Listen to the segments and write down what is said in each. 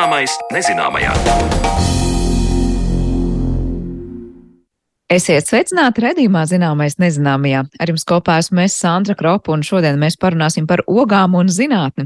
Zināmais nezināmajā. Esiet sveicināti redzījumā zināmais nezināmajā. Ar jums kopā esmu es Sandra Kropa un šodien mēs parunāsim par ogām un zinātni.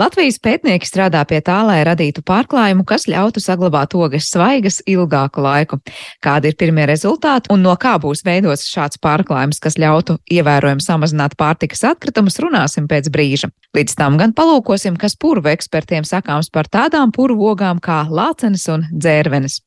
Latvijas pētnieki strādā pie tā, lai radītu pārklājumu, kas ļautu saglabāt ogas svaigas ilgāku laiku. Kādi ir pirmie rezultāti un no kā būs veidots šāds pārklājums, kas ļautu ievērojami samazināt pārtikas atkritumus, runāsim pēc brīža. Līdz tam gan palūkosim, kas purvu ekspertiem sakāms par tādām purvu ogām kā lācenes un dzērvenes.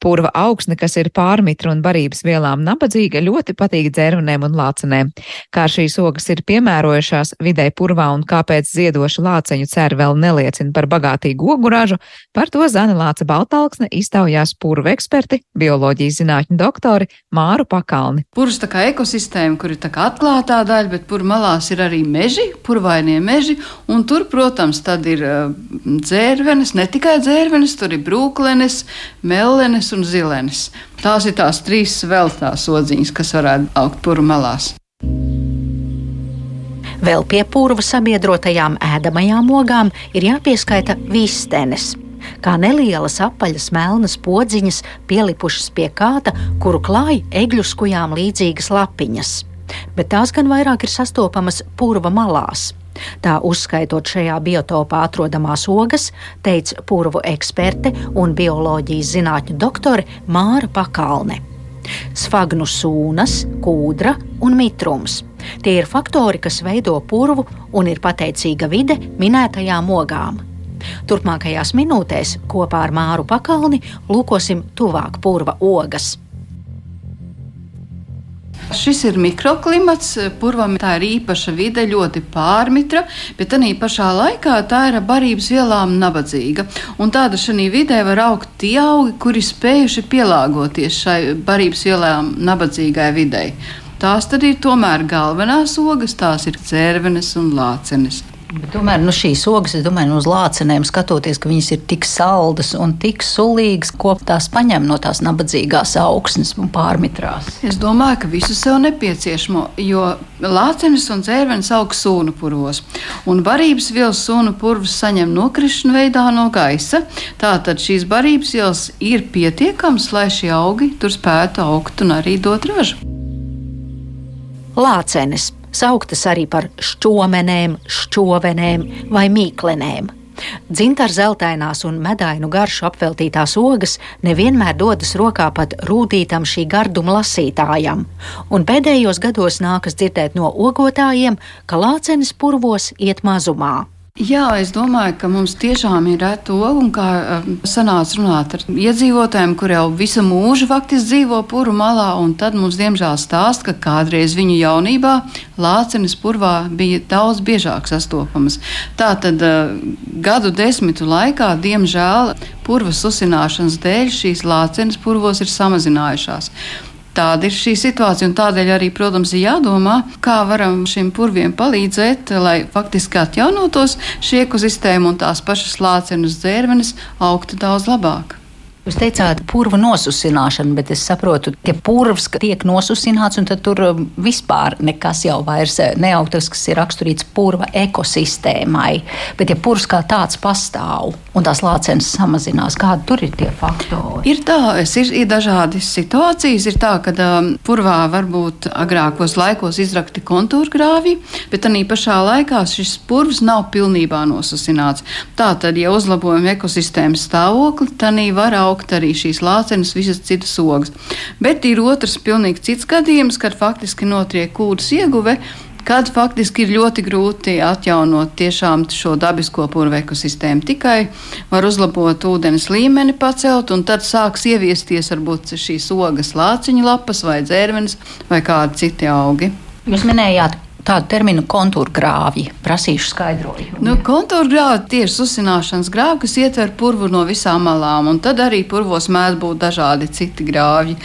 Purva augsne, kas ir pārmitra un barības vielām nabadzīga, ļoti patīk dzērvenēm un lācenēm. Kā šīs ogas ir piemērojušās vidē purvā un kāpēc ziedoša lāceņu ceri vēl neliecina par bagātīgu oguražu, par to Zana Lāca Baltalksne iztaujās purvu eksperti, bioloģijas zinātņu doktori Māru Pakalni. Purvs tā kā ekosistēma, kur ir tā kā atklātā daļa, bet pur malās ir arī meži, purvainie meži, un tur, protams, tad ir uh, dzērvenes, ne tikai dzērvenes, tur ir brūklenes, mellenes un zilenis. Tās ir tās trīs vēl tās odziņas, kas varētu augt puru malās. Vēl pie purva sabiedrotajām ēdamajām ogām ir jāpieskaita vistenes. Kā nelielas apaļas melnas podziņas pielipušas pie kāta, kuru klāj egļu skujām līdzīgas lapiņas. Bet tās gan vairāk ir sastopamas purva malās. Tā uzskaitot šajā biotopā atrodamās ogas, teica purvu eksperte un bioloģijas zinātņu doktore Māra Pakalne. Sfagnu sūnas, kūdra un mitrums. Tie ir faktori, kas veido purvu un ir pateicīga vide minētajām ogām. Turpmākajās minūtēs kopā ar Māru Pakalni lūkosim tuvāk purva ogas. Šis ir mikroklimats, purvam tā ir īpaša vide, ļoti pārmitra, bet arī pašā laikā tā ir barības vielām nabadzīga. Un tāda šī vidē var augt tie augi, kuri spējuši pielāgoties šai barības vielām nabadzīgai videi. Tās tad ir tomēr galvenās ogas, tās ir cērvenes un lācenes. Bet tomēr nu, šīs ogas, es domāju, nu, uz lācenēm skatoties, ka viņas ir tik saldas un tik sulīgas, ko tās paņem no tās nabadzīgās augsnes un pārmitrās. Es domāju, ka visu sev nepieciešamo, jo lācenes un dzērvenes aug sūnu purvos, un barības vielas sūnu purvus saņem nokrišanu veidā no gaisa. Tātad šīs barības vielas ir pietiekams, lai šie augi tur spētu augt un arī dot ražu. Lācenes sauktas arī par šķomenēm, šķovenēm vai mīklenēm. Dzintar zeltainās un medainu garšu apveltītās ogas nevienmēr dodas rokā pat rūtītam šī garduma lasītājam, un pēdējos gados nākas dzirdēt no ogotājiem, ka lācenes purvos iet mazumā. Jā, es domāju, ka mums tiešām ir reta oga, un kā um, sanāca runāt ar iedzīvotājiem, kur jau visu mūžu faktiski dzīvo puru malā, un tad mums diemžēl stāst, ka kādreiz viņu jaunībā lācenes purvā bija daudz biežāk sastopamas. Tātad uh, gadu desmitu laikā, diemžēl, purvas uzsināšanas dēļ šīs lācenes purvos ir samazinājušās. Tāda ir šī situācija, un tādēļ arī, protams, ir jādomā, kā varam šiem purviem palīdzēt, lai faktiski atjaunotos šī ekosistēma un tās pašas lācenes dzērvenes augtu daudz labāk. Jūs teicāt, purva nosusināšana, bet es saprotu, ka purvs tiek nosusināts, un tur um, vispār nekas jau vairs eh, neaug tas, kas ir raksturīts purva ekosistēmai. Bet, ja purvs kā tāds pastāv un tās lācenes samazinās, kādi tur ir tie faktori? Ir tā, ir, ir dažādas situācijas. Ir tā, ka um, purvā varbūt agrākos laikos izrakti kontūrgrāvji, bet arī pašā laikā šis purvs nav pilnībā nosusināts. Tātad, ja uzlabojam ekosistēmas stāvokli, tad var augt augt arī šīs lācenes, visas citas ogas. Bet ir otrs pilnīgi cits gadījums, kad faktiski notiek kūdas ieguve kad faktiski ir ļoti grūti atjaunot tiešām šo dabisko purvu ekosistēmu. Tikai var uzlabot ūdens līmeni, pacelt, un tad sāks ieviesties varbūt šīs ogas, lāciņu lapas vai dzērvenes vai kādi citi augi. Jūs minējāt tādu terminu kontūrgrāvji. Prasīšu skaidrojumu. Nu, kontūrgrāvji tieši uzsināšanas grāvi, kas ietver purvu no visām malām, un tad arī purvos mēdz būt dažādi citi grāvji.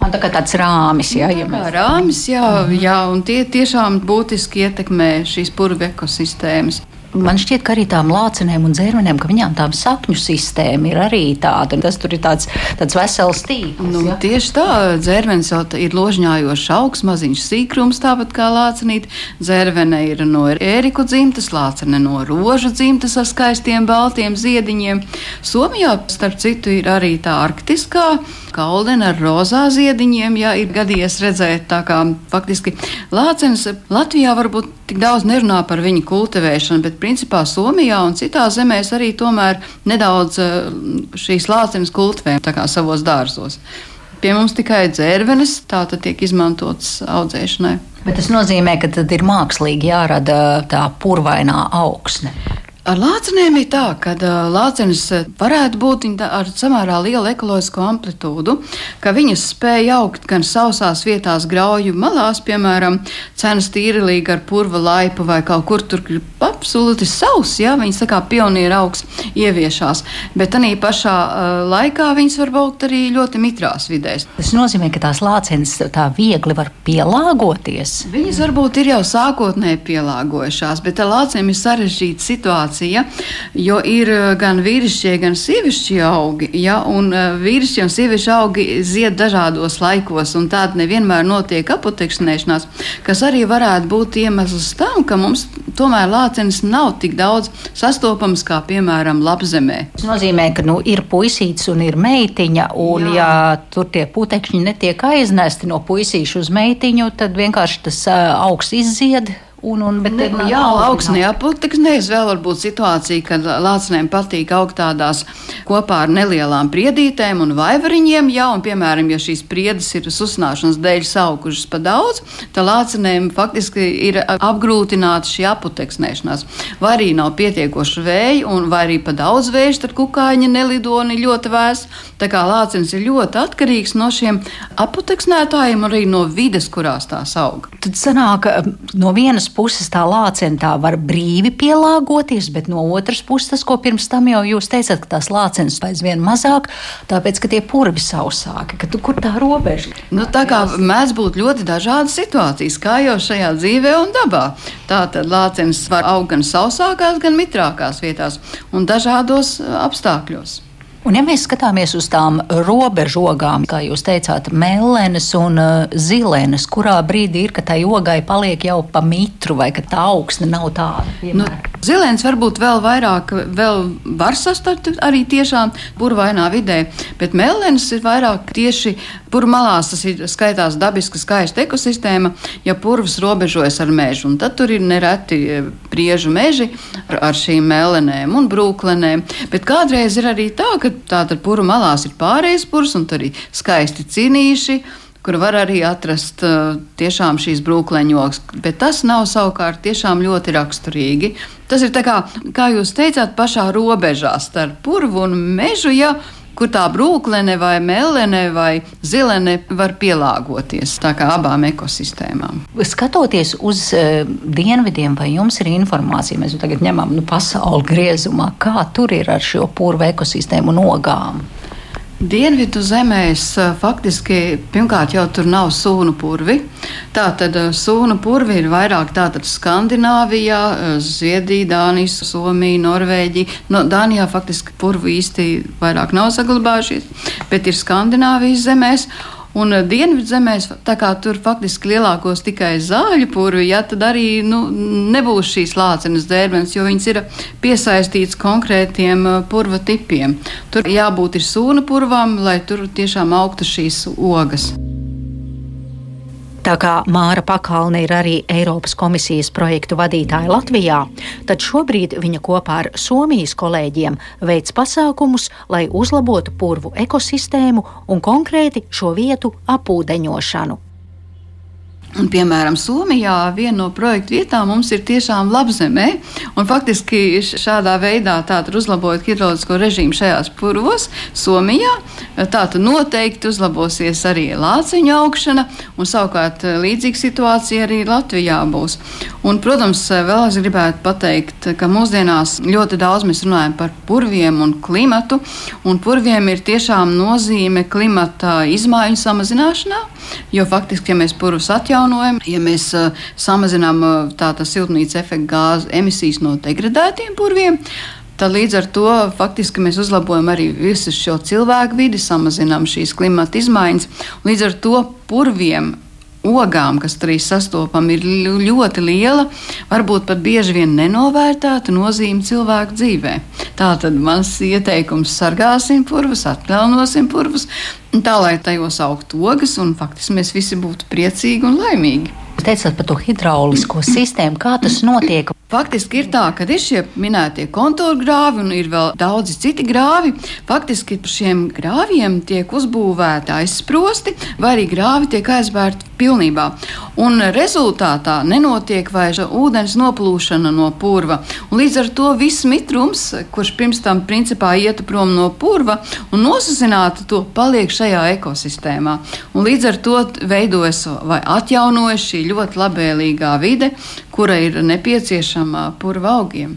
Man tā kā tāds rāmis, jā, ja mēs... rāmis, jā, jā, un tie tiešām būtiski ietekmē šīs purvu ekosistēmas. Man šķiet, ka arī tām lācenēm un dzērvenēm, ka viņām tām sakņu sistēma ir arī tāda. Tas tur ir tāds, tāds vesels tīkls. Nu, ja? Tieši tā, dzērvenis jau ir ložņājošs augs, maziņš sīkrums, tāpat kā lācenīt. Dzērvene ir no ēriku dzimtas, lācene no rožu dzimtas ar skaistiem baltiem ziediņiem. Somijā, starp citu, ir arī tā arktiskā kaudena ar rozā ziediņiem, ja ir gadījies redzēt. Tā kā faktiski lācenis Latvijā varbūt tik daudz nerunā par viņu kultivēšanu, bet principā Somijā un citās zemēs arī tomēr nedaudz eh, šīs lācenes kultivē savos dārzos. Pie mums tikai dzērvenes, tā tad tiek izmantotas audzēšanai. Bet tas nozīmē, ka tad ir mākslīgi jārada tā purvainā augsne. Ar lācenēm ir tā, ka uh, lācenis varētu būt ar samērā lielu ekoloģisko amplitūdu, ka viņas spēj augt gan sausās vietās, grauju malās, piemēram, cenas tīrlīgi ar purva laipu vai kaut kur tur absolūti savs, ja viņas tā kā pionieru augs ieviešās, bet arī pašā uh, laikā viņas var augt arī ļoti mitrās vidēs. Tas nozīmē, ka tās lācenes tā viegli var pielāgoties. Viņas varbūt ir jau sākotnēji pielāgojušās, bet ar lācenēm ir sarežģīta situācija situācija, jo ir eh, gan vīrišķie, gan sievišķie augi. Ja, un eh, vīrišķie un sieviešu augi zied dažādos laikos, un tāda nevienmēr notiek apoteksinēšanās, kas arī varētu būt iemesls tam, ka mums tomēr lācenis nav tik daudz sastopams kā, piemēram, lapzemē. Tas nozīmē, ka nu, ir puisīts un ir meitiņa, un Jā. ja tur tie putekļi netiek aiznesti no puisīša uz meitiņu, tad vienkārši tas uh, augs izzied Un, un, bet, ne, jā, augsnē apakšnēs vēl var būt situācija, kad lācinēm patīk augt tādās kopā ar nelielām priedītēm un vaivariņiem. Jā, un, piemēram, ja šīs priedes ir susināšanas dēļ saukušas pa daudz, tad lācinēm faktiski ir apgrūtināta šī aputeksnēšanās. Vai arī nav pietiekoši vēja, un vai arī pa daudz vēja, tad kukaiņi nelidoni ļoti vēs. Tā kā lācins ir ļoti atkarīgs no šiem aputeksnētājiem, arī no vides, kurās tās aug. Tad sanāk no vienas puses tā lācena var brīvi pielāgoties, bet no otras puses tas, ko pirms tam jau jūs teicāt, ka tās lācenes aizvien mazāk, tāpēc, ka tie purvi sausāki, ka tu, kur tā robeža? Nu, tā kā mēdz būt ļoti dažādas situācijas, kā jau šajā dzīvē un dabā. Tā tad lācenes var augt gan sausākās, gan mitrākās vietās un dažādos apstākļos. Un, ja mēs skatāmies uz tām robežogām, kā jūs teicāt, mellenes un uh, zilenes, kurā brīdī ir, ka tai ogai paliek jau pa mitru vai ka tā augsne nav tāda? Nu, Zilēns varbūt vēl vairāk vēl var sastapt arī tiešām burvainā vidē, bet mellenes ir vairāk tieši purmalās. Tas ir skaitās dabiska skaista ekosistēma, ja purvs robežojas ar mežu. Tad tur ir nereti priežu meži ar, ar šīm mellenēm un brūklenēm. Bet kādreiz ir arī tā, ka tātad puru malās ir pārējais purs un tur ir skaisti cinīši kur var arī atrast uh, tiešām šīs brūkleņogas, bet tas nav savukārt tiešām ļoti raksturīgi. Tas ir tā kā, kā jūs teicāt, pašā robežā starp purvu un mežu. Ja, kur tā brūklene vai melene vai zilene var pielāgoties abām ekosistēmām. Skatoties uz uh, dienvidiem, vai jums ir informācija, mēs tagad ņemam nu, pasauli griezumā, kā tur ir ar šo purvu ekosistēmu un ogām? Dienvidu zemēs faktiski pirmkārt jau tur nav sūnu purvi. Tātad sūnu purvi ir vairāk tātad Skandināvijā, Zviedrija, Dānija, Somija, Norvēģija. No, Dānijā faktiski purvu īsti vairāk nav saglabājušies, bet ir Skandināvijas zemēs. Un eh, dienvidzemēs, tā kā tur faktiski lielākos tikai zāļu purvi, ja, tad arī nu, nebūs šīs lācenes dērbens, jo viņas ir piesaistītas konkrētiem eh, purva tipiem. Tur jābūt ir sūna purvam, lai tur tiešām augtu šīs ogas. Tā kā Māra Pakalne ir arī Eiropas komisijas projektu vadītāja Latvijā, tad šobrīd viņa kopā ar Somijas kolēģiem veids pasākumus, lai uzlabotu purvu ekosistēmu un konkrēti šo vietu apūdeņošanu. Un, piemēram, Somijā viena no projektu vietām mums ir tiešām labzemē. Faktiski šādā veidā uzlabojot hidroloģisko režīmu šajās purvos, Somijā tātad noteikti uzlabosies arī lāciņu augšana, un savukārt eh, līdzīga situācija arī Latvijā būs. Un, protams, eh, vēl es gribētu pateikt, ka mūsdienās ļoti daudz mēs runājam par purviem un klimatu, un purviem ir tiešām nozīme klimata izmaiņu samazināšanā, jo faktiski, ja mēs purvus atjaunojam, atjaunojam, ja mēs samazinām tātad siltumnīca efekta gāzu emisijas no degradētiem purviem, Tad līdz ar to faktiski mēs uzlabojam arī visu šo cilvēku vidi, samazinām šīs klimata izmaiņas. Līdz ar to purviem ogām, kas arī sastopama, ir ļoti liela, varbūt pat bieži vien nenovērtēta nozīme cilvēku dzīvē. Tā tad mans ieteikums - sargāsim purvus, atjaunosim purvus, tā lai tajos augtu ogas un faktiski mēs visi būtu priecīgi un laimīgi. Jūs teicāt par to hidraulisko sistēmu, kā tas notiek. Faktiski ir tā, ka ir šie minētie kontūra grāvi un ir vēl daudzi citi grāvi. Faktiski par šiem grāviem tiek uzbūvēti aizsprosti, vai arī grāvi tiek aizbērti pilnībā. Un rezultātā nenotiek vairs ūdens noplūšana no purva. Un līdz ar to viss mitrums, kurš pirms tam principā ietu prom no purva un nosacinātu to, paliek šajā ekosistēmā. Un līdz ar to veidojas vai atjaunojas šī ļoti labvēlīgā vide, kura ir nepieciešama purva augiem.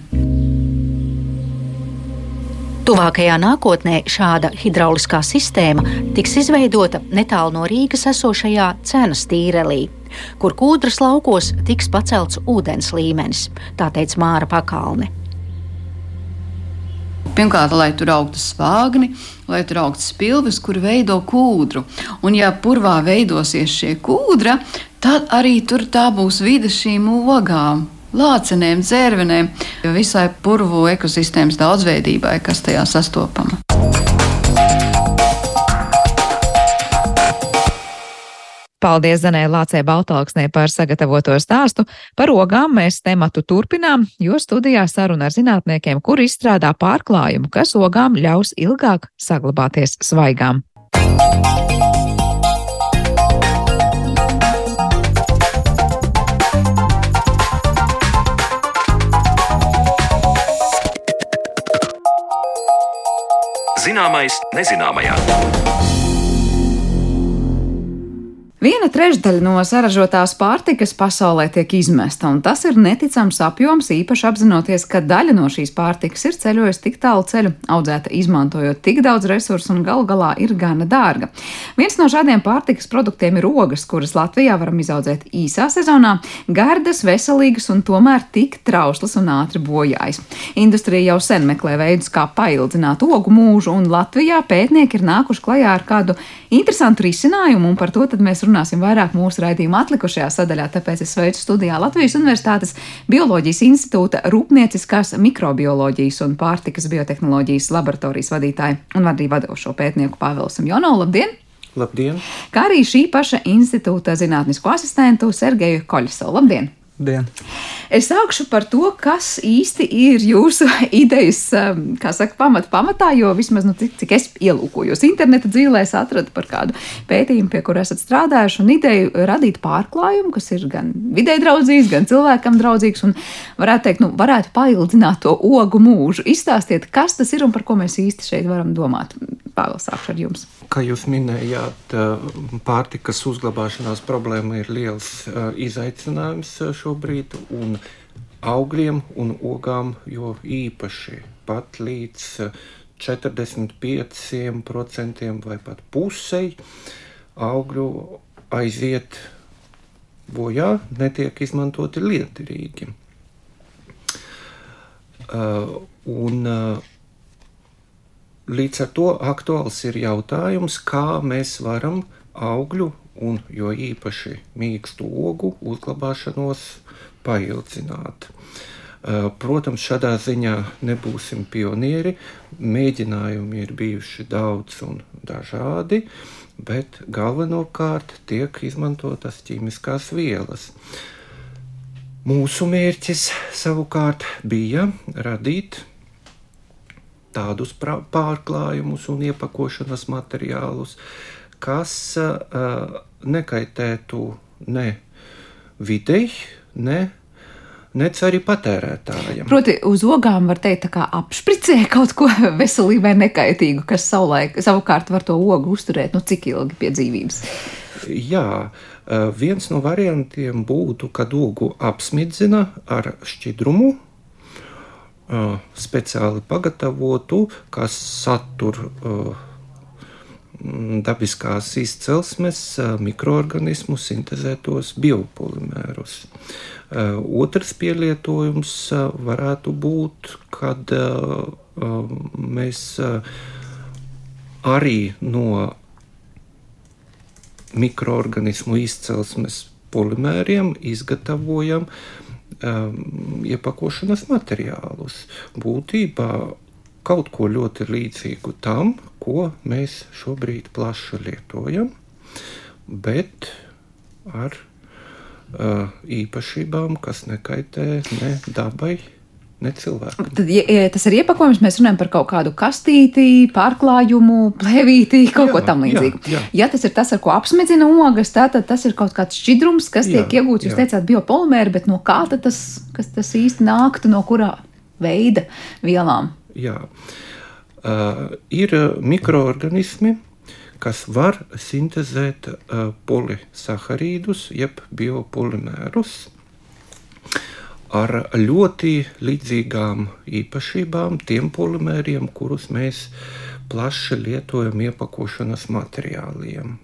Tuvākajā nākotnē šāda hidrauliskā sistēma tiks izveidota netālu no Rīgas esošajā cenas tīrelī, kur kūdras laukos tiks pacelts ūdens līmenis, tā teica Māra Pakalne. Pirmkārt, lai tur augtu svāgni, lai tur augtu spilves, kur veido kūdru. Un, ja purvā veidosies šie kūdra, tad arī tur tā būs vide šīm ogām. Lācenēm, dzērvenēm, visai purvu ekosistēmas daudzveidībai, kas tajā sastopama. Paldies Zanē Lācē Baltalksnē par sagatavoto stāstu. Par ogām mēs tematu turpinām, jo studijā saruna ar zinātniekiem, kur izstrādā pārklājumu, kas ogām ļaus ilgāk saglabāties svaigām. Zināmais nezināmajā. Viena trešdaļa no saražotās pārtikas pasaulē tiek izmesta, un tas ir neticams apjoms, īpaši apzinoties, ka daļa no šīs pārtikas ir ceļojusi tik tālu ceļu, audzēta izmantojot tik daudz resursu un galu galā ir gana dārga. Viens no šādiem pārtikas produktiem ir ogas, kuras Latvijā varam izaudzēt īsā sezonā, gardas, veselīgas un tomēr tik trauslas un ātri bojājas. Industrija jau sen meklē veidus, kā paildzināt ogu mūžu, un Latvijā pētnieki ir nākuši klajā ar kādu interesantu risinājumu, un par to mēs runājam runāsim vairāk mūsu raidījuma atlikušajā sadaļā, tāpēc es sveicu studijā Latvijas Universitātes Bioloģijas institūta Rūpnieciskās mikrobioloģijas un pārtikas biotehnoloģijas laboratorijas vadītāju un arī vadošo pētnieku Pāvelu Samjonovu. Labdien! Labdien! Kā arī šī paša institūta zinātnisko asistentu Sergeju Koļsovu. Labdien! Dien. Es sākšu par to, kas īsti ir jūsu idejas, um, saka, pamat, pamatā, jo vismaz, nu, cik, cik es ielūkojos interneta dzīvēs, atradu par kādu pētījumu, pie kura esat strādājuši, un ideju radīt pārklājumu, kas ir gan vidē draudzīgs, gan cilvēkam draudzīgs, un varētu teikt, nu, varētu paildzināt to ogu mūžu. Izstāstiet, kas tas ir un par ko mēs īsti šeit varam domāt. Pāvils, sākšu ar jums. Kā jūs minējāt, pārtikas uzglabāšanās problēma ir liels izaicinājums šobrīd, un augļiem un ogām jo īpaši pat līdz 45% vai pat pusei augļu aiziet bojā, netiek izmantoti liederīgi. Uh, un, uh, Līdz ar to aktuāls ir jautājums, kā mēs varam augļu un jo īpaši mīkstu ogu uzglabāšanos paildzināt. Eh, protams, šādā ziņā nebūsim pionieri. Mēģinājumi ir bijuši daudz un dažādi, bet galvenokārt tiek izmantotas ķīmiskās vielas. Mūsu mērķis savukārt bija radīt tādus pārklājumus un iepakošanas materiālus, kas uh, nekaitētu ne videi, ne nec arī patērētājiem. Proti, uz ogām var teikt, kā apšpricē kaut ko veselībai nekaitīgu, kas savulaik, savukārt var to ogu uzturēt, nu cik ilgi pie dzīvības. Jā, viens no variantiem būtu, kad ogu apsmidzina ar šķidrumu, speciāli pagatavotu, kas satur dabiskās izcelsmes mikroorganismu sintēzētos biopolimērus. Otrs pielietojums varētu būt, kad mēs arī no mikroorganismu izcelsmes polimēriem izgatavojam um, iepakošanas materiālus. Būtībā kaut ko ļoti līdzīgu tam, ko mēs šobrīd plaši lietojam, bet ar uh, īpašībām, kas nekaitē ne dabai, ne cilvēkam. Tad, ja, tas ir iepakojums, mēs runājam par kaut kādu kastīti, pārklājumu, plēvīti, kaut jā, ko tam līdzīgu. Jā, jā. Ja tas ir tas, ar ko apsmedzina ogas, tad tas ir kaut kāds šķidrums, kas jā, tiek iegūts. Jūs jā. teicāt, biopolimēri, bet no kā tas, tas īsti nāktu, no kurā veida vielām? Jā, uh, ir mikroorganismi kas var sintēzēt uh, polisaharīdus, jeb biopolimērus ar ļoti līdzīgām īpašībām tiem polimēriem, kurus mēs plaši lietojam iepakošanas materiāliem.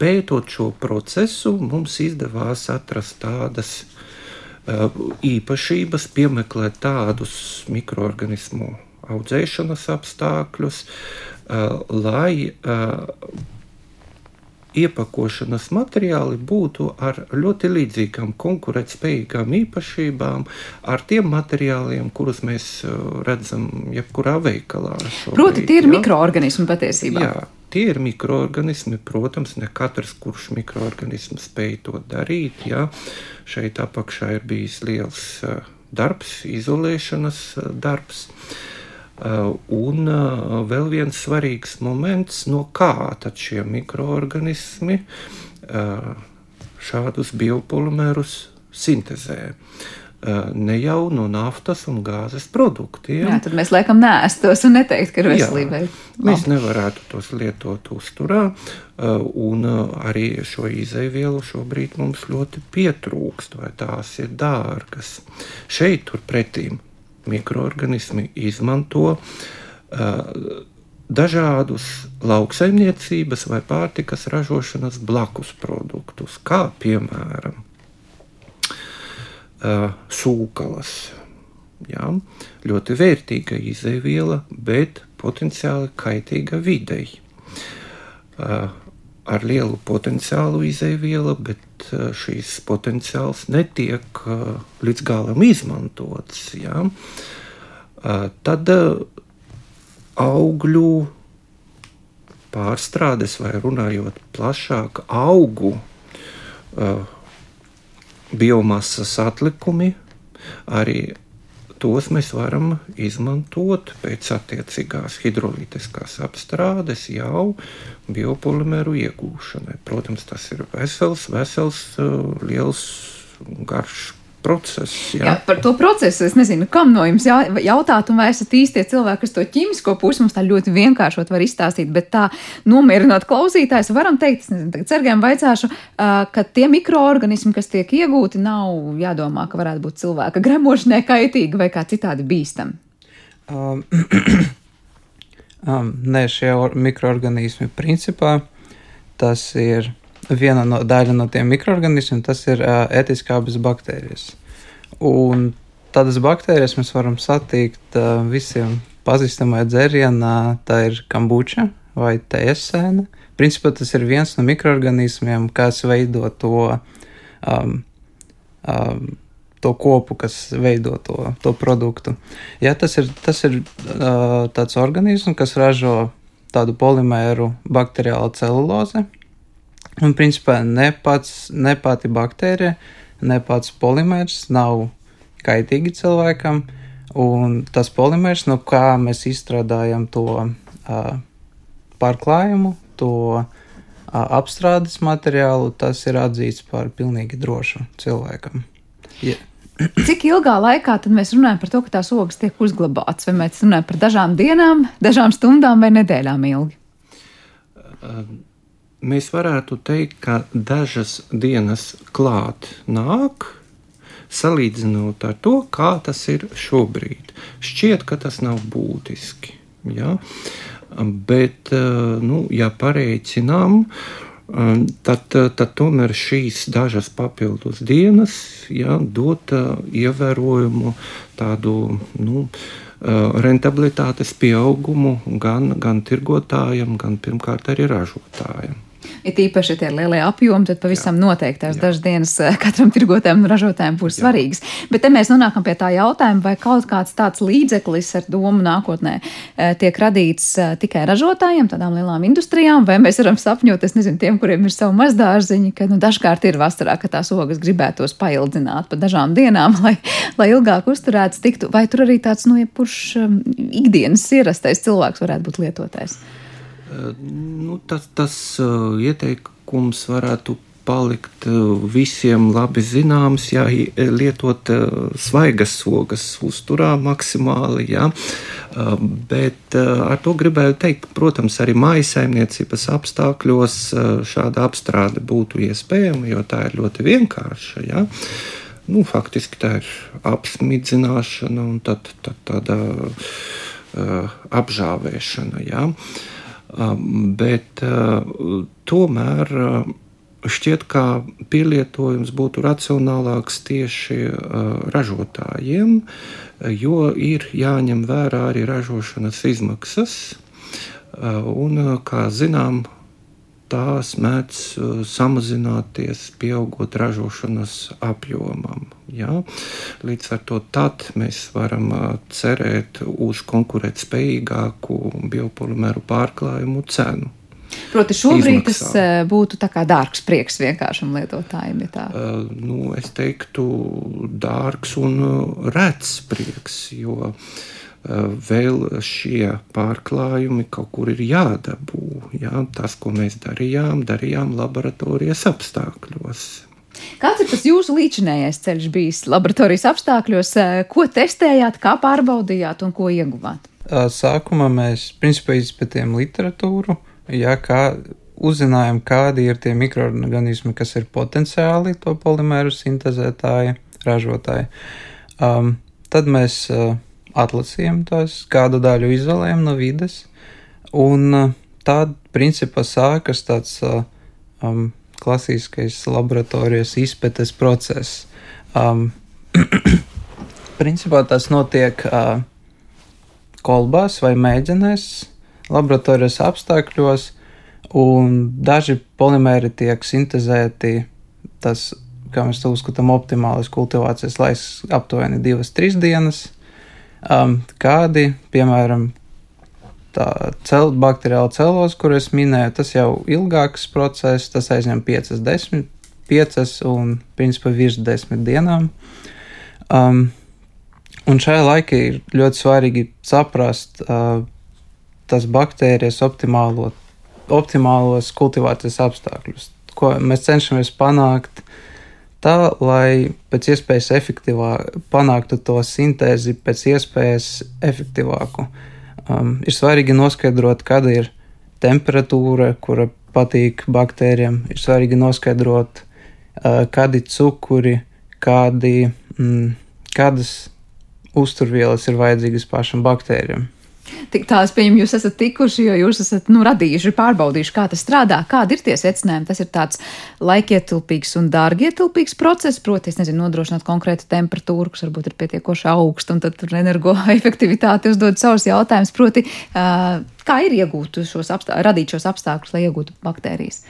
Pētot šo procesu, mums izdevās atrast tādas uh, īpašības, piemeklēt tādus mikroorganismu audzēšanas apstākļus, uh, lai uh, iepakošanas materiāli būtu ar ļoti līdzīgām konkurētspējīgām īpašībām, ar tiem materiāliem, kurus mēs uh, redzam jebkurā veikalā. Šobrīd, Proti, tie ir jā. mikroorganismi patiesībā. Jā, tie ir mikroorganismi. Protams, ne katrs, kurš mikroorganisms spēj to darīt. Jā. Šeit apakšā ir bijis liels uh, darbs, izolēšanas uh, darbs. Uh, un uh, vēl viens svarīgs moments, no kā tad šie mikroorganismi uh, šādus biopolimērus sintēzē. Ne jau no naftas un gāzes produktiem. Jā, tad mēs laikam nēstos un neteikt, ka ir veselībai. Mēs nevarētu tos lietot uzturā, un arī šo izēvielu šobrīd mums ļoti pietrūkst, vai tās ir dārgas. Šeit turpretīm mikroorganismi izmanto uh, dažādus lauksaimniecības vai pārtikas ražošanas blakus produktus, kā piemēram uh, sūklas. Jā, ļoti vērtīga izēviela, bet potenciāli kaitīga videi. Uh, ar lielu potenciālu izēviela, bet uh, šīs potenciāls netiek uh, līdz galam izmantots. Ja? Uh, tad augļu pārstrādes, vai runājot plašāk, augu biomasas atlikumi arī tos mēs varam izmantot pēc attiecīgās hidrolītiskās apstrādes jau biopolimeru iegūšanai. Protams, tas ir vesels, vesels, uh, liels, garš process. Jā. jā, par to procesu es nezinu, kam no jums jā, jautāt, un vai esat īstie cilvēki, kas to ķīmisko pusi mums tā ļoti vienkāršot var izstāstīt, bet tā nomierinot klausītājs, varam teikt, es nezinu, tagad cergiem vaicāšu, ka tie mikroorganismi, kas tiek iegūti, nav jādomā, ka varētu būt cilvēka gremošanai kaitīgi vai kā citādi bīstami. Um, um, nē, šie mikroorganismi principā tas ir viena no, daļa no tiem mikroorganismiem, tas ir uh, etiskābas baktērijas. Un tādas baktērijas mēs varam satikt uh, visiem pazīstamajā dzērienā, tā ir kombuča vai tēsēna. Principā tas ir viens no mikroorganismiem, kas veido to, um, um, to kopu, kas veido to, to produktu. Ja, tas ir, tas ir uh, tāds organisms, kas ražo tādu polimēru bakteriālu celulozi, Un, principā, ne, pats, ne pati baktērija, ne pats polimērs nav kaitīgi cilvēkam, un tas polimērs, no kā mēs izstrādājam to uh, pārklājumu, to uh, apstrādes materiālu, tas ir atzīts par pilnīgi drošu cilvēkam. Yeah. Cik ilgā laikā tad mēs runājam par to, ka tās ogas tiek uzglabātas? Vai mēs runājam par dažām dienām, dažām stundām vai nedēļām ilgi? Um mēs varētu teikt, ka dažas dienas klāt nāk, salīdzinot ar to, kā tas ir šobrīd. Šķiet, ka tas nav būtiski. Ja? Bet, nu, ja pareicinām, tad, tad tomēr šīs dažas papildus dienas ja, dot ievērojumu tādu nu, rentabilitātes pieaugumu gan, gan tirgotājiem, gan pirmkārt arī ražotājiem. Ir īpaši tie lielie apjomi, tad pavisam Jā. noteikti tās dažas dienas eh, katram tirgotājam un ražotājam būs Jā. svarīgas. Bet te mēs nonākam pie tā jautājuma, vai kaut kāds tāds līdzeklis ar domu nākotnē eh, tiek radīts eh, tikai ražotājiem, tādām lielām industrijām, vai mēs varam sapņot, es nezinu, tiem, kuriem ir savu mazdārziņu, ka nu, dažkārt ir vasarā, ka tās ogas gribētos paildzināt pa dažām dienām, lai, lai ilgāk uzturēts tiktu. Vai tur arī tāds, nu, jebkurš um, ikdienas ierastais cilvēks varētu būt lietotājs? Nu, tas tas ieteikums varētu palikt visiem labi zināms, ja lietot svaigas ogas uzturā maksimāli. Ja. Bet ar to gribēju teikt, protams, arī mājasaimniecības apstākļos šāda apstrāde būtu iespējama, jo tā ir ļoti vienkārša. Ja. Nu, faktiski tā ir apsmidzināšana un tad, tad tāda uh, apžāvēšana. Ja. Uh, bet tomēr šķiet, ka pielietojums būtu racionālāks tieši ražotājiem, jo ir jāņem vērā arī ražošanas izmaksas. Un, kā zinām, tās mēdz uh, samazināties, pieaugot ražošanas apjomam. Ja? Līdz ar to mēs varam uh, cerēt uz konkurētspējīgāku biopolimeru pārklājumu cenu. Proti, šobrīd izmaksā. tas uh, būtu dārgs prieks vienkāršam lietotājiem. Ja tā. uh, nu, es teiktu, dārgs un rēts prieks, jo uh, vēl šie pārklājumi kaut kur ir jādabū. Jā, tas, ko mēs darījām, darījām laboratorijas apstākļos. Kāds ir tas jūsu līdzinājais ceļš bijis laboratorijas apstākļos? Eh, ko testējāt, kā pārbaudījāt un ko ieguvāt? Sākumā mēs principā izpētījām literatūru, jā, kā uzzinājām, kādi ir tie mikroorganismi, kas ir potenciāli to polimēru sintēzētāji, ražotāji. Um, tad mēs uh, atlasījām tos, kādu daļu izolējām no vides, un uh, tad, principā, sākas tāds uh, um, klasiskais laboratorijas izpētes process. Um, principā tas notiek uh, kolbās vai mēģinēs, laboratorijas apstākļos, un daži polimēri tiek sintēzēti. Tas, kā mēs to uzskatām, optimālais kultivācijas laiks aptuveni 2-3 dienas um, kādi, piemēram, cel, bakteriāla celos, kur es minēju, tas jau ilgāks process, tas aizņem 5, 10, 5 un principā virs 10 dienām. Um, un šajā laikā ir ļoti svarīgi saprast uh, tas baktērijas optimālo, optimālos kultivētas apstākļus, ko mēs cenšamies panākt tā, lai pēc iespējas efektīvāk panāktu to sintēzi, pēc iespējas efektīvāku. Um, ir svarīgi noskaidrot, kāda ir temperatūra, kura patīk baktērijām. Ir svarīgi noskaidrot, uh, kādi cukuri, kādi, mm, kādas uzturvielas ir vajadzīgas pašam baktērijam. Tik tā, es pieņemu, jūs esat tikuši, jo jūs esat nu, radījuši, pārbaudījuši, kā tas strādā, kādi ir tie secinājumi. Tas ir tāds laikietilpīgs un dārgietilpīgs process, proti, es nezinu, nodrošināt konkrētu temperatūru, kas varbūt ir pietiekoši augsta, un tad tur energoefektivitāte uzdod savus jautājumus. Proti, kā ir iegūt šos apstākļus, radīt šos apstākļus, lai iegūtu baktērijas.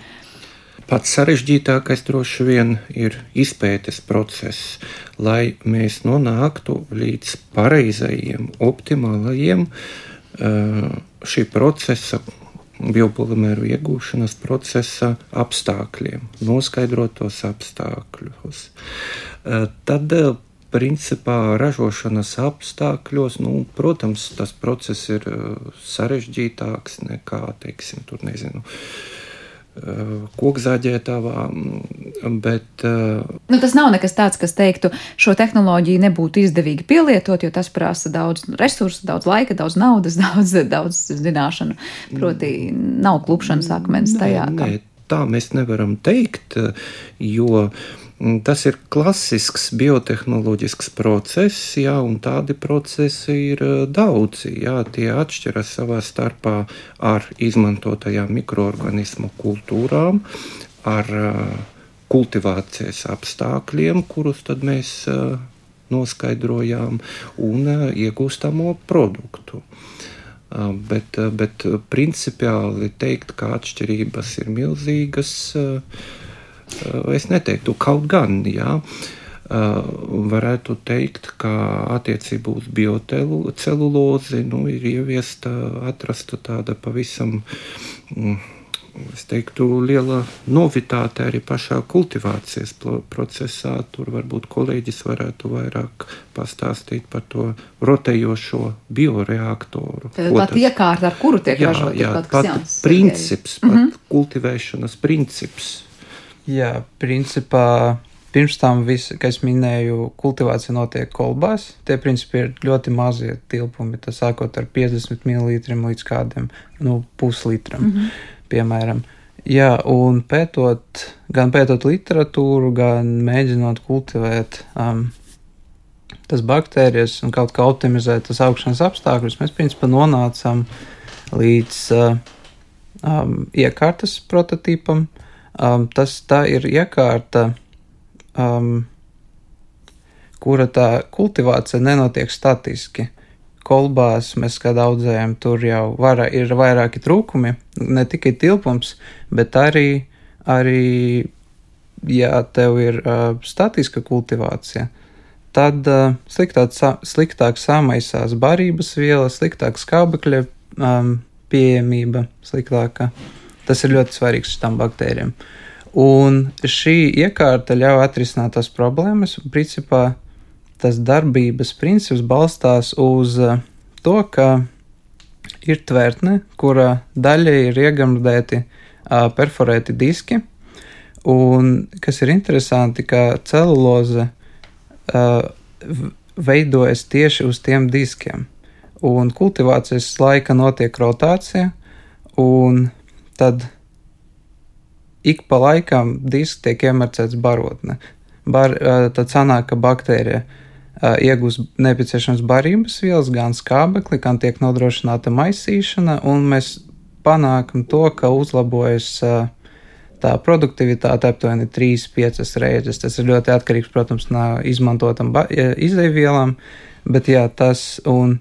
Pats sarežģītākais droši vien ir izpētes process, lai mēs nonāktu līdz pareizajiem, optimālajiem šī procesa, biopolimēru iegūšanas procesa apstākļiem, noskaidrot tos apstākļus. Tad, principā, ražošanas apstākļos, nu, protams, tas process ir sarežģītāks nekā, teiksim, tur nezinu. Uh, kokzāģētavā. Bet, nu, tas nav nekas tāds, kas teiktu, šo tehnoloģiju nebūtu izdevīgi pielietot, jo tas prasa daudz resursu, daudz laika, daudz naudas, daudz, daudz zināšanu. Proti, nav klupšanas akmens tajā. Nē, nē, tā mēs nevaram teikt, jo Mm, tas ir klasisks biotehnoloģisks process, jā, un tādi procesi ir eh, daudzi. Jā, tie atšķiras savā starpā ar izmantotajām mikroorganismu kultūrām, ar uh, kultivācijas apstākļiem, kurus mēs uh, noskaidrojām, un iegūstamo produktu. Bet, bet principiāli teikt, ka atšķirības ir milzīgas, uh, Es neteiktu, kaut gan, jā. Varētu teikt, ka attiecībā uz biocelulozi nu, ir ieviesta, atrasta tāda pavisam. Mm, es teiktu, liela novitāte arī pašā kultivācijas procesā. Tur varbūt kolēģis varētu vairāk pastāstīt par to rotējošo bioreaktoru. Tā ir iekārta, ar kuru tiek ražots tāds - princips, pat mm -hmm. kultivēšanas princips. Jā, principā pirms tam, viss, kā es minēju, kultivācija notiek kolbās. Tie principi ir ļoti mazie tilpumi. Tas sākot ar 50 ml līdz kādam nu, puslitram, mm -hmm. piemēram. Jā, un pētot, gan pētot literatūru, gan mēģinot kultivēt um, tas baktērijas un kaut kā optimizēt tas augšanas apstākļus, mēs principā nonācām līdz uh, um, iekārtas prototipam, Um, tas tā ir iekārta, um, kura tā kultivācija nenotiek statiski. Kolbās mēs kā audzējam, tur jau vara, ir vairāki trūkumi, ne tikai tilpums, bet arī, arī ja tev ir uh, statiska kultivācija, tad uh, sliktāk, sa, sliktāk samaisās barības vielas, sliktāk skābekļa um, pieejamība, sliktāka. Uh, Tas ir ļoti svarīgs šīm baktērijām. Un šī iekārta ļauj atrisināt tās problēmas. Principā tas darbības princips balstās uz eh, to, ka ir tvērtne, kura daļai ir iegamdēti perforēti diski. Un kas ir interesanti, ka celuloze veidojas tieši uz tiem diskiem. Un kultivācijas laika notiek rotācija, un tad ik pa laikam disks tiek iemarcēts barotne. Bar, tad sanāk, ka baktērija iegūst nepieciešams barības vielas, gan skābekli, gan tiek nodrošināta maisīšana, un mēs panākam to, ka uzlabojas tā produktivitāte aptuveni 3-5 reizes. Tas ir ļoti atkarīgs, protams, no izmantotam izdevielām, bet jā, tas un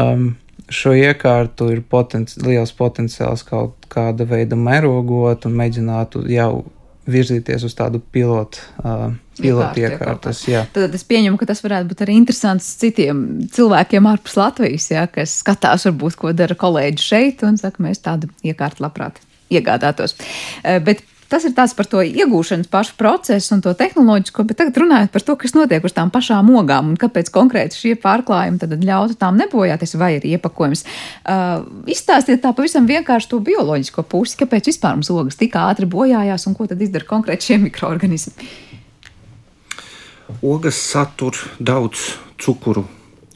um, šo iekārtu ir potenci liels potenciāls kaut kāda veida mērogot un mēģinātu jau virzīties uz tādu pilotu, uh, pilotu iekārtas. Tad es pieņemu, ka tas varētu būt arī interesants citiem cilvēkiem ārpus Latvijas, jā, kas skatās, varbūt, ko dara kolēģi šeit un saka, mēs tādu iekārtu labprāt iegādātos. Bet tas ir tāds par to iegūšanas pašu procesu un to tehnoloģisko, bet tagad runājot par to, kas notiek uz tām pašām ogām un kāpēc konkrēti šie pārklājumi tad ļautu tām nebojāties vai ir iepakojums. Uh, izstāstiet tā pavisam vienkārši to bioloģisko pusi, kāpēc vispār mums ogas tik ātri bojājās un ko tad izdara konkrēti šie mikroorganismi. Ogas satur daudz cukuru,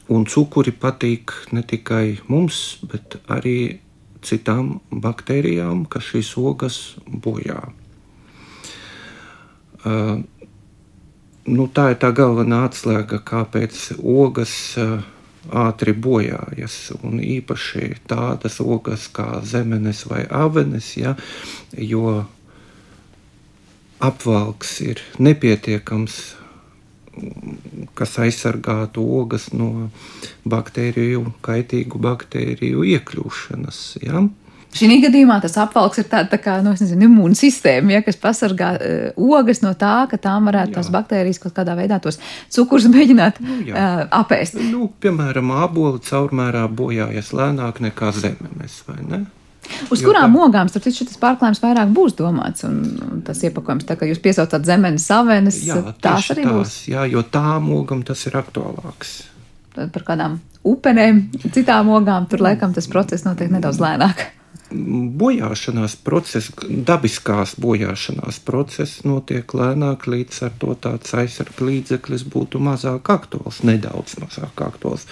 un cukuri patīk ne tikai mums, bet arī citām baktērijām, kas šīs ogas bojā. Uh, nu, tā ir tā galvenā atslēga, kāpēc ogas uh, ātri bojājas. Un īpaši tādas ogas kā zemenes vai avenes, ja, jo apvalks ir nepietiekams, kas aizsargātu ogas no baktēriju, kaitīgu baktēriju iekļūšanas. Ja. Šī gadījumā tas apvalks ir tāds tā kā nu, nezinu, imūna sistēma, ja, kas pasargā uh, ogas no tā, ka tām varētu jā. tās baktērijas kaut kādā veidā tos cukurus mēģināt nu, jā. uh, apēst. Nu, piemēram, āboli caurmērā bojājas lēnāk nekā ne? Uz jo kurām tā... ogām starp citu šis pārklājums vairāk būs domāts un, un tas iepakojums, tā kā jūs piesaucat zemenes, savenes, jā, tās arī tās, būs? Jā, jo tām ogām tas ir aktuālāks. Tad par kādām upenēm, citām ogām, tur laikam tas process notiek nedaudz lēnāk bojāšanās process, dabiskās bojāšanās process notiek lēnāk, līdz ar to tāds aizsardzības līdzeklis būtu mazāk aktuāls, nedaudz mazāk aktuāls.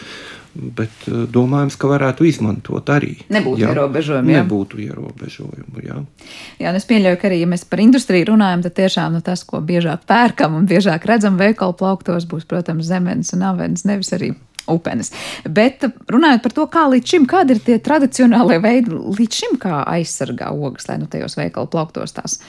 Bet uh, domājams, ka varētu izmantot arī. Nebūtu jā, ierobežojumu. Jā. Nebūtu ierobežojumu, jā. Jā, es pieļauju, ka arī, ja mēs par industriju runājam, tad tiešām nu, tas, ko biežāk pērkam un biežāk redzam veikalu plauktos, būs, protams, zemenes un avenes, nevis arī upenes. Bet runājot par to, kā līdz šim, kādi ir tie tradicionālie veidi līdz šim, kā aizsargā ogas, lai nu tajos veikalu plauktos tās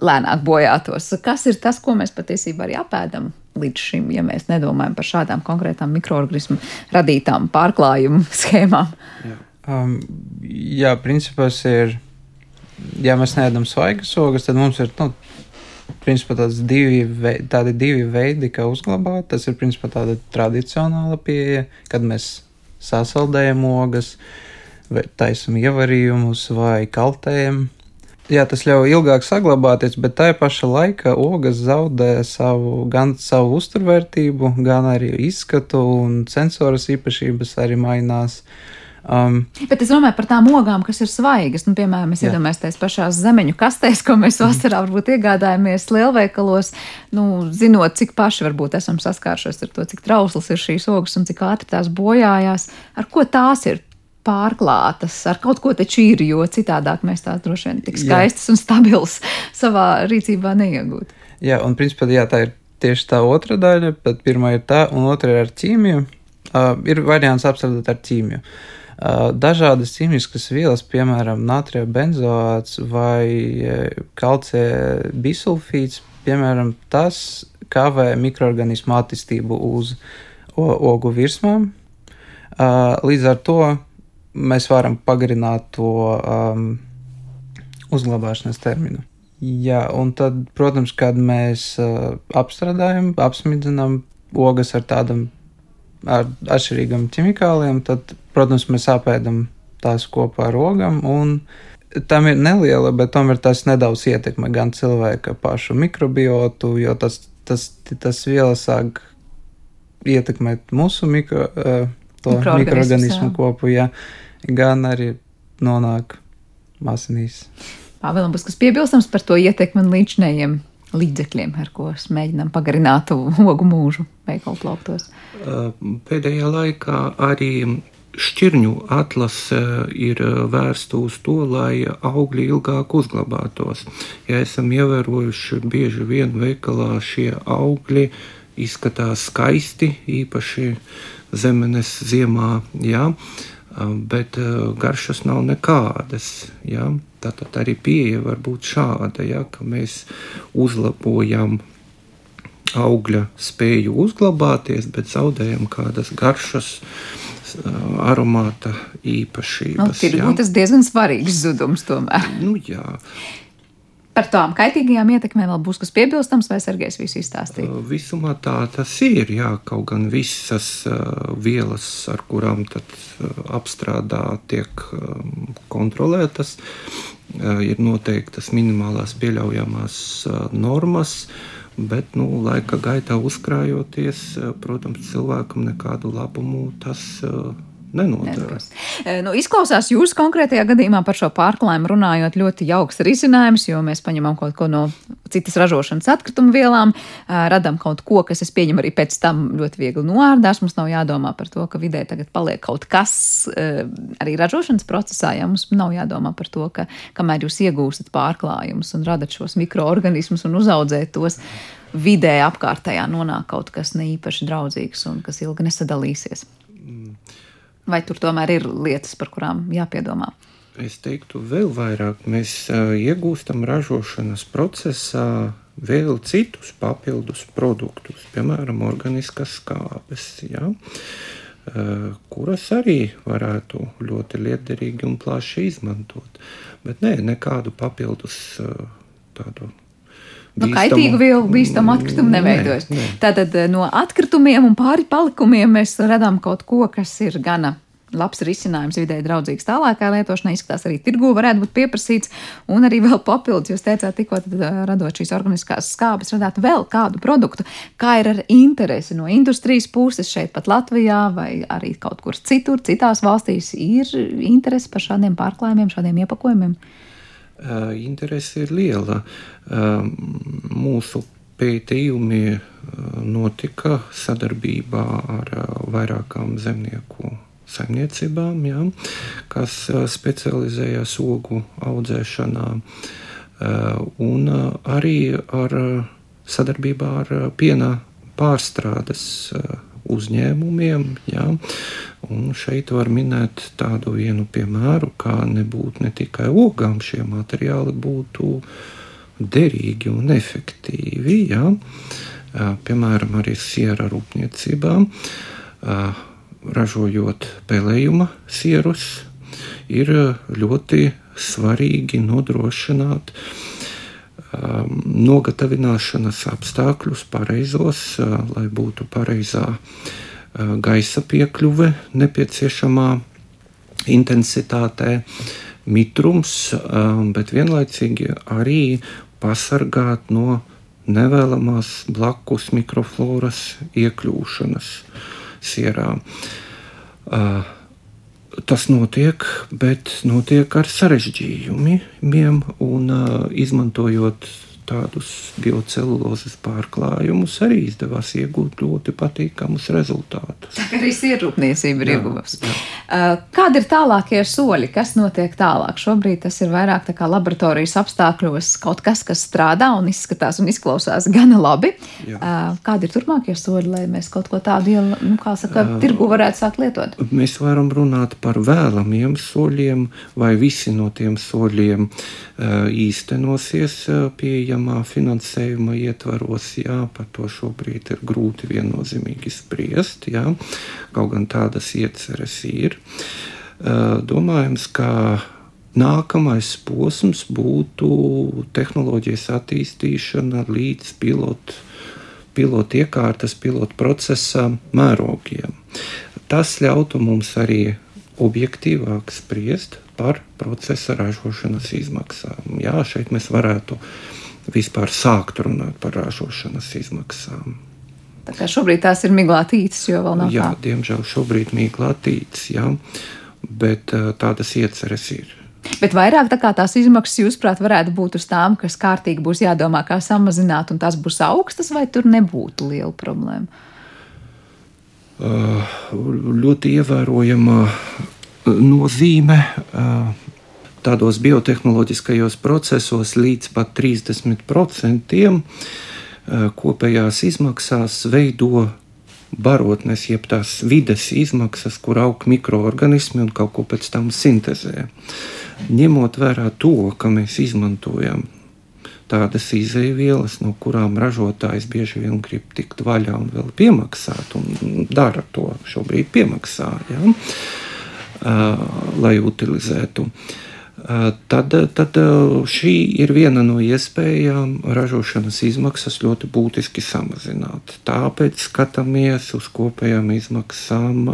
lēnāk bojātos. Kas ir tas, ko mēs patiesībā arī apēdam līdz šim, ja mēs nedomājam par šādām konkrētām mikroorganismu radītām pārklājumu schēmām? Jā, um, jā principā ir, ja mēs neēdam svaigas ogas, tad mums ir, nu, principā divi, veidi, tādi divi veidi, kā uzglabāt. Tas ir principā tāda tradicionāla pieeja, kad mēs sasaldējam ogas, taisam ievarījumus vai kaltējam. Jā, tas ļauj ilgāk saglabāties, bet tajā pašā laikā ogas zaudē savu, gan savu uzturvērtību, gan arī izskatu un sensoras īpašības arī mainās. Um, Bet es domāju par tām ogām, kas ir svaigas. Nu, piemēram, mēs iedomājamies tās pašās zemeņu kastēs, ko mēs vasarā varbūt iegādājamies lielveikalos, nu, zinot, cik paši varbūt esam saskārušies ar to, cik trausls ir šīs ogas un cik ātri tās bojājās. Ar ko tās ir pārklātas ar kaut ko taču ir, jo citādāk mēs tās droši vien tik skaistas jā. un stabilas savā rīcībā neiegūtu. Jā, un principā jā, tā ir tieši tā otra daļa, bet pirmā ir tā, un otra ir ar ķīmiju. Uh, ir variants apstrādāt ar ķīmiju. Uh, dažādas ķīmiskas vielas, piemēram, natrija benzoāts vai kalcija bisulfīts, piemēram, tas kavē mikroorganismu attīstību uz ogu virsmām. Uh, līdz ar to mēs varam pagarināt to um, uzglabāšanas termiņu. Jā, un tad, protams, kad mēs uh, apstrādājam, apsmidzinām ogas ar tādam ar atšķirīgam ķimikāliem, tad, protams, mēs apēdam tās kopā ar ogam, un tam ir neliela, bet tomēr tas nedaudz ietekmē gan cilvēka pašu mikrobiotu, jo tas, tas, tas vielas sāk ietekmēt mūsu mikro, uh, mikroorganismu kopu. Jā gan arī nonāk masinīs. Pāvēlam būs kas piebilstams par to ietekmi un līdzinējiem līdzekļiem, ar ko mēģinām pagarināt ogu mūžu veikalu plauktos. Pēdējā laikā arī šķirņu atlase ir vērsta uz to, lai augļi ilgāk uzglabātos. Ja esam ievērojuši, bieži vien veikalā šie augļi izskatās skaisti, īpaši zemenes ziemā. Jā. Bet garšas nav nekādas. Ja? Tātad arī pieeja var būt šāda, ja? ka mēs uzlabojam augļa spēju uzglabāties, bet zaudējam kādas garšas, aromāta īpašības. Nu, ir tas diezgan svarīgs zudums tomēr. Nu, jā. Par tām kaitīgajām ietekmēm vēl būs kas piebilstams, vai Sergejs visu izstāstīja? Visumā tā tas ir, jā, kaut gan visas uh, vielas, ar kurām tad uh, apstrādā tiek um, kontrolētas, uh, ir noteiktas minimālās pieļaujamās normas, bet, nu, laika gaitā uzkrājoties, protams, cilvēkam nekādu labumu tas nenodarbojas. E, nu, izklausās jūsu konkrētajā gadījumā par šo pārklājumu runājot ļoti jauks risinājums, jo mēs paņemam kaut ko no citas ražošanas atkritumu vielām, radam kaut ko, kas, es pieņemu, arī pēc tam ļoti viegli noārdās. Mums nav jādomā par to, ka vidē tagad paliek kaut kas arī ražošanas procesā. Ja mums nav jādomā par to, ka kamēr jūs iegūstat pārklājumus un radat šos mikroorganismus un uzaudzēt tos, vidē apkārtējā nonāk kaut kas ne īpaši draudzīgs un kas ilgi nesadalīsies. Vai tur tomēr ir lietas, par kurām jāpiedomā? Es teiktu, vēl vairāk mēs uh, iegūstam ražošanas procesā vēl citus papildus produktus, piemēram, organiskas skābes, ja, uh, kuras arī varētu ļoti liederīgi un plaši izmantot. Bet nē, nekādu papildus uh, tādu Nu, kaitīgu vielu bīstamu atkritumu neveidojas. Nē, nē. Tātad eh, no atkritumiem un pāri palikumiem mēs redzam kaut ko, kas ir gana labs risinājums vidēji draudzīgs tālākai lietošanai. Izskatās, arī tirgu varētu būt pieprasīts, un arī vēl papildus, jūs teicāt, tikko eh, radot šīs organiskās skābes, radāt vēl kādu produktu. Kā ir ar interesi no industrijas puses šeit pat Latvijā vai arī kaut kur citur, citās valstīs, ir interesi par šādiem pārklājumiem, šādiem iepakojumiem? Interese ir liela. Mūsu pētījumi notika sadarbībā ar vairākām zemnieku saimniecībām, ja, kas specializējas ogu audzēšanā, un arī ar sadarbībā ar piena pārstrādes uzņēmumiem. Ja, un šeit var minēt tādu vienu piemēru, kā nebūtu ne tikai ogām šie materiāli būtu derīgi un efektīvi. Ja. Piemēram, arī siera rūpniecībā ražojot pelējuma sierus, ir ļoti svarīgi nodrošināt um, nogatavināšanas apstākļus pareizos, uh, lai būtu pareizā uh, gaisa piekļuve nepieciešamā intensitātē, mitrums, uh, bet vienlaicīgi arī pasargāt no nevēlamās blakus mikrofloras iekļūšanas sierā. Uh, tas notiek, bet notiek ar sarežģījumiem un izmantojot tādus biocelulozes pārklājumus, arī izdevās iegūt ļoti patīkamus rezultātus. Tā arī sirrūpniecība ir ieguvusi. Uh, kādi ir tālākie soļi? Kas notiek tālāk? Šobrīd tas ir vairāk tā kā laboratorijas apstākļos kaut kas, kas strādā un izskatās un izklausās gana labi. Jā. Uh, kādi ir turpmākie soļi, lai mēs kaut ko tādu, nu, kā saka, uh, tirgu varētu sākt lietot? Mēs varam runāt par vēlamiem soļiem, vai visi no tiem soļiem īstenosies pieejamā finansējuma ietvaros, jā, par to šobrīd ir grūti viennozīmīgi spriest, jā, kaut gan tādas ieceres ir. Domājams, ka nākamais posms būtu tehnoloģijas attīstīšana līdz pilotu pilotu iekārtas, pilotu procesa mērogiem. Tas ļautu mums arī objektīvāk spriest par procesa ražošanas izmaksām. Jā, šeit mēs varētu vispār sākt runāt par ražošanas izmaksām. Tā kā šobrīd tās ir miglātītas, jo vēl nav jā, tā. Diemžēl šobrīd miglātītas, jā, bet tādas ieceres ir. Bet vairāk tā kā tās izmaksas, jūsuprāt, varētu būt uz tām, kas kārtīgi būs jādomā, kā samazināt, un tās būs augstas, vai tur nebūtu liela problēma? Uh, ļoti ievērojama nozīme uh, tādos biotehnoloģiskajos procesos līdz pat 30% eh, kopējās izmaksās veido barotnes, jeb tās vides izmaksas, kur aug mikroorganismi un kaut ko pēc tam sintēzē. Ņemot vērā to, ka mēs izmantojam tādas izēvielas, no kurām ražotājs bieži vien grib tikt vaļā un vēl piemaksāt, un dara to šobrīd piemaksā, ja, lai utilizētu. Tad, tad šī ir viena no iespējām ražošanas izmaksas ļoti būtiski samazināt. Tāpēc skatāmies uz kopējām izmaksām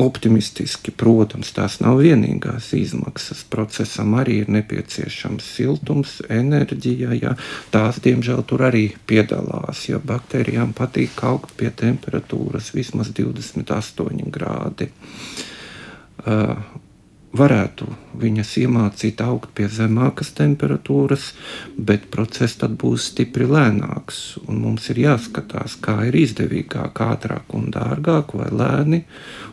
optimistiski. Protams, tās nav vienīgās izmaksas. Procesam arī ir nepieciešams siltums, enerģija. Ja. Tās, diemžēl, tur arī piedalās. Ja baktērijām patīk augt pie temperatūras vismaz 28 grādi. Uh, varētu viņas iemācīt augt pie zemākas temperatūras, bet process tad būs stipri lēnāks. Mums ir jāskatās, kā ir izdevīgāk, ātrāk un dārgāk, vai lēni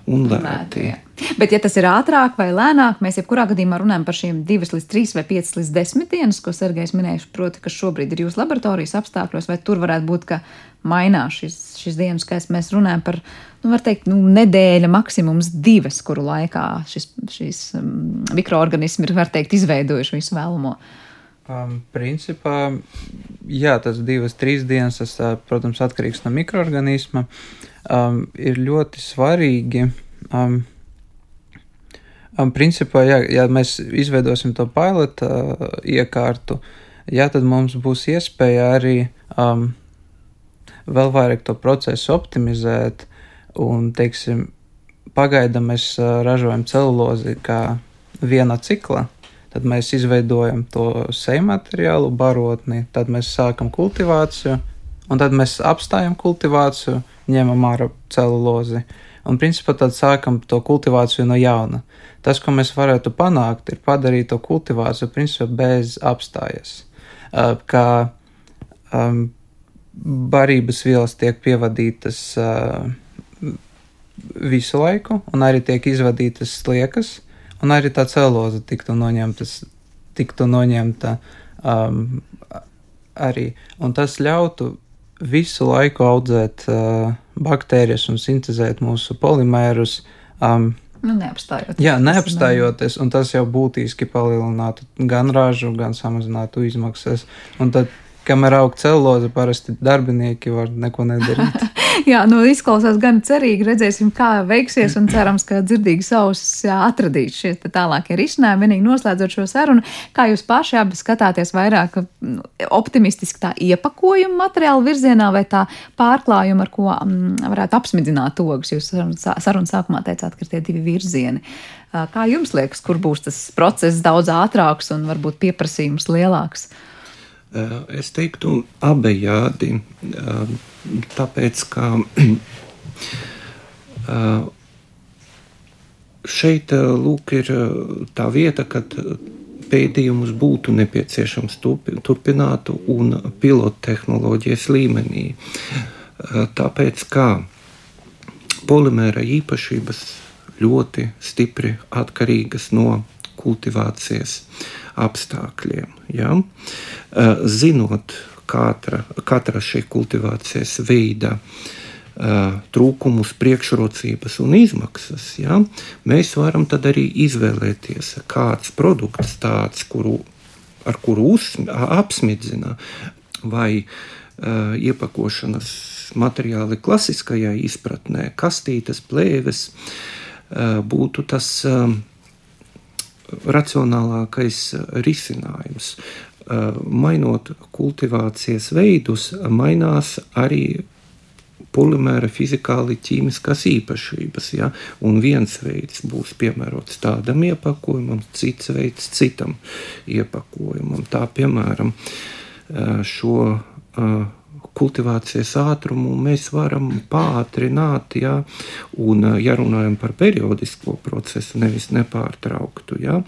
un lēti. bet, ja tas ir ātrāk vai lēnāk, mēs jebkurā gadījumā runājam par šīm 2 līdz 3 vai 5 līdz 10 dienas, ko Sergejs minējuši, proti, kas šobrīd ir jūsu laboratorijas apstākļos, vai tur varētu būt, ka mainās šis, šis dienas skaits. Mēs runājam par nu, teikt, nu, nedēļa, maksimums divas, kuru laikā šis, šis um, mikroorganismi ir teikt, izveidojuši visu vēlamo. Um, principā, jā, tas divas, trīs dienas, tas, protams, atkarīgs no mikroorganisma. Um, ir ļoti svarīgi. Um, um, principā, jā, ja mēs izveidosim to pilotu uh, iekārtu, jā, tad mums būs iespēja arī um, vēl vairāk to procesu optimizēt. Un, teiksim, pagaidām mēs ražojam celulozi kā viena cikla. Tad mēs izveidojam to seju materiālu, barotni, tad mēs sākam kultivāciju, un tad mēs apstājam kultivāciju, ņemam ārā celulozi. Un, principā, tad sākam to kultivāciju no jauna. Tas, ko mēs varētu panākt, ir padarīt to kultivāciju principā bez apstājas. Kā um, barības vielas tiek pievadītas uh, visu laiku, un arī tiek izvadītas sliekas, un arī tā celoza tiktu noņemtas, tiktu noņemta um, arī, un tas ļautu visu laiku audzēt uh, baktērijas un sintēzēt mūsu polimērus. Um, Nu, neapstājoties. Jā, neapstājoties, un tas jau būtiski palielinātu gan ražu, gan samazinātu izmaksas. Un tad kamēr aug celoze, parasti darbinieki var neko nedarīt. jā, nu izklausās gan cerīgi, redzēsim, kā veiksies, un cerams, ka dzirdīgas ausis atradīs šie tālākie risinājumi. Vienīgi noslēdzot šo sarunu, kā jūs paši abi skatāties vairāk nu, optimistiski tā iepakojuma materiāla virzienā vai tā pārklājuma, ar ko m, varētu apsmidzināt ogas. Jūs sarunas sākumā teicāt, ka ir tie divi virzieni. Kā jums liekas, kur būs tas process daudz ātrāks un varbūt pieprasījums lielāks? Eh, es teiktu, abejādi. Eh, tāpēc, ka eh, šeit lūk, ir tā vieta, kad pētījumus būtu nepieciešams turpināt un pilottehnoloģijas līmenī. Tāpēc, kā polimēra īpašības ļoti stipri atkarīgas no kultivācijas apstākļiem. Ja? Zinot katra, katra šī kultivācijas veida trūkumus, priekšrocības un izmaksas, ja? mēs varam tad arī izvēlēties, kāds produkts tāds, kuru, ar kuru uz, apsmidzina vai uh, iepakošanas materiāli klasiskajā izpratnē, kastītes, plēves, uh, būtu tas uh, racionālākais eh, risinājums. Eh, mainot kultivācijas veidus, mainās arī polimēra fizikāli ķīmiskās īpašības. Ja? Un viens veids būs piemērots tādam iepakojumam, cits veids citam iepakojumam. Tā piemēram, eh, šo kultivācijas ātrumu mēs varam pātrināt, ja, un, ja runājam par periodisko procesu, nevis nepārtrauktu, ja,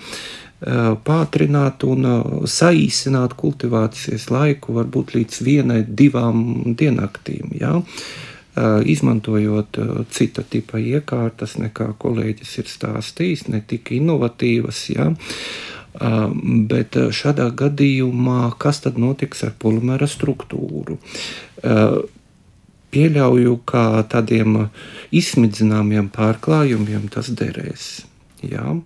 pātrināt un saīsināt kultivācijas laiku varbūt līdz vienai, divām diennaktīm. Ja. Izmantojot cita tipa iekārtas, nekā kolēģis ir stāstījis, ne tik inovatīvas. Ja. Bet šādā gadījumā, kas tad notiks ar polimēra struktūru? Pieļauju, ka tādiem izsmidzināmiem pārklājumiem tas derēs. Jā.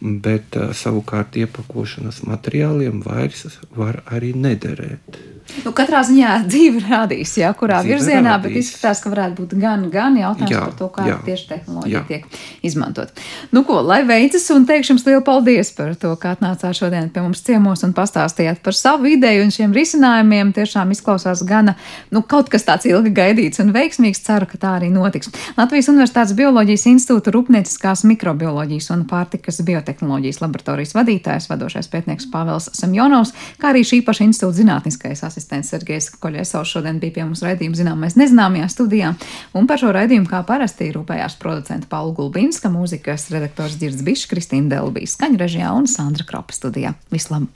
Bet savukārt iepakošanas materiāliem vairs var arī nederēt. Nu, katrā ziņā dzīve rādīs, jā, kurā dzīve virzienā, rādīs. bet izskatās, ka varētu būt gan, gan jautājums jā, par to, kā jā, tieši tehnoloģija jā. tiek izmantot. Nu, ko, lai veicas, un teikšu jums lielu paldies par to, kā atnācāt šodien pie mums ciemos un pastāstījāt par savu ideju un šiem risinājumiem. Tiešām izklausās gana, nu, kaut kas tāds ilgi gaidīts un veiksmīgs. Ceru, ka tā arī notiks. Latvijas Universitātes Bioloģijas institūta Rūpnieciskās mikrobioloģijas un pārtikas biotehnoloģijas laboratorijas vadītājs, vadošais pētnieks Pāvels Samjonovs, kā arī šī paša institūta zinātniskais asistents Sergejs Koļesovs šodien bija pie mums raidījuma zināmais nezināmajā studijā, un par šo raidījumu kā parasti rūpējās producenta Paula Gulbinska, mūzikas redaktors Dzirds Bišs, Kristīna Delbīs, skaņu režijā un Sandra Kropa studijā. Vislabāk!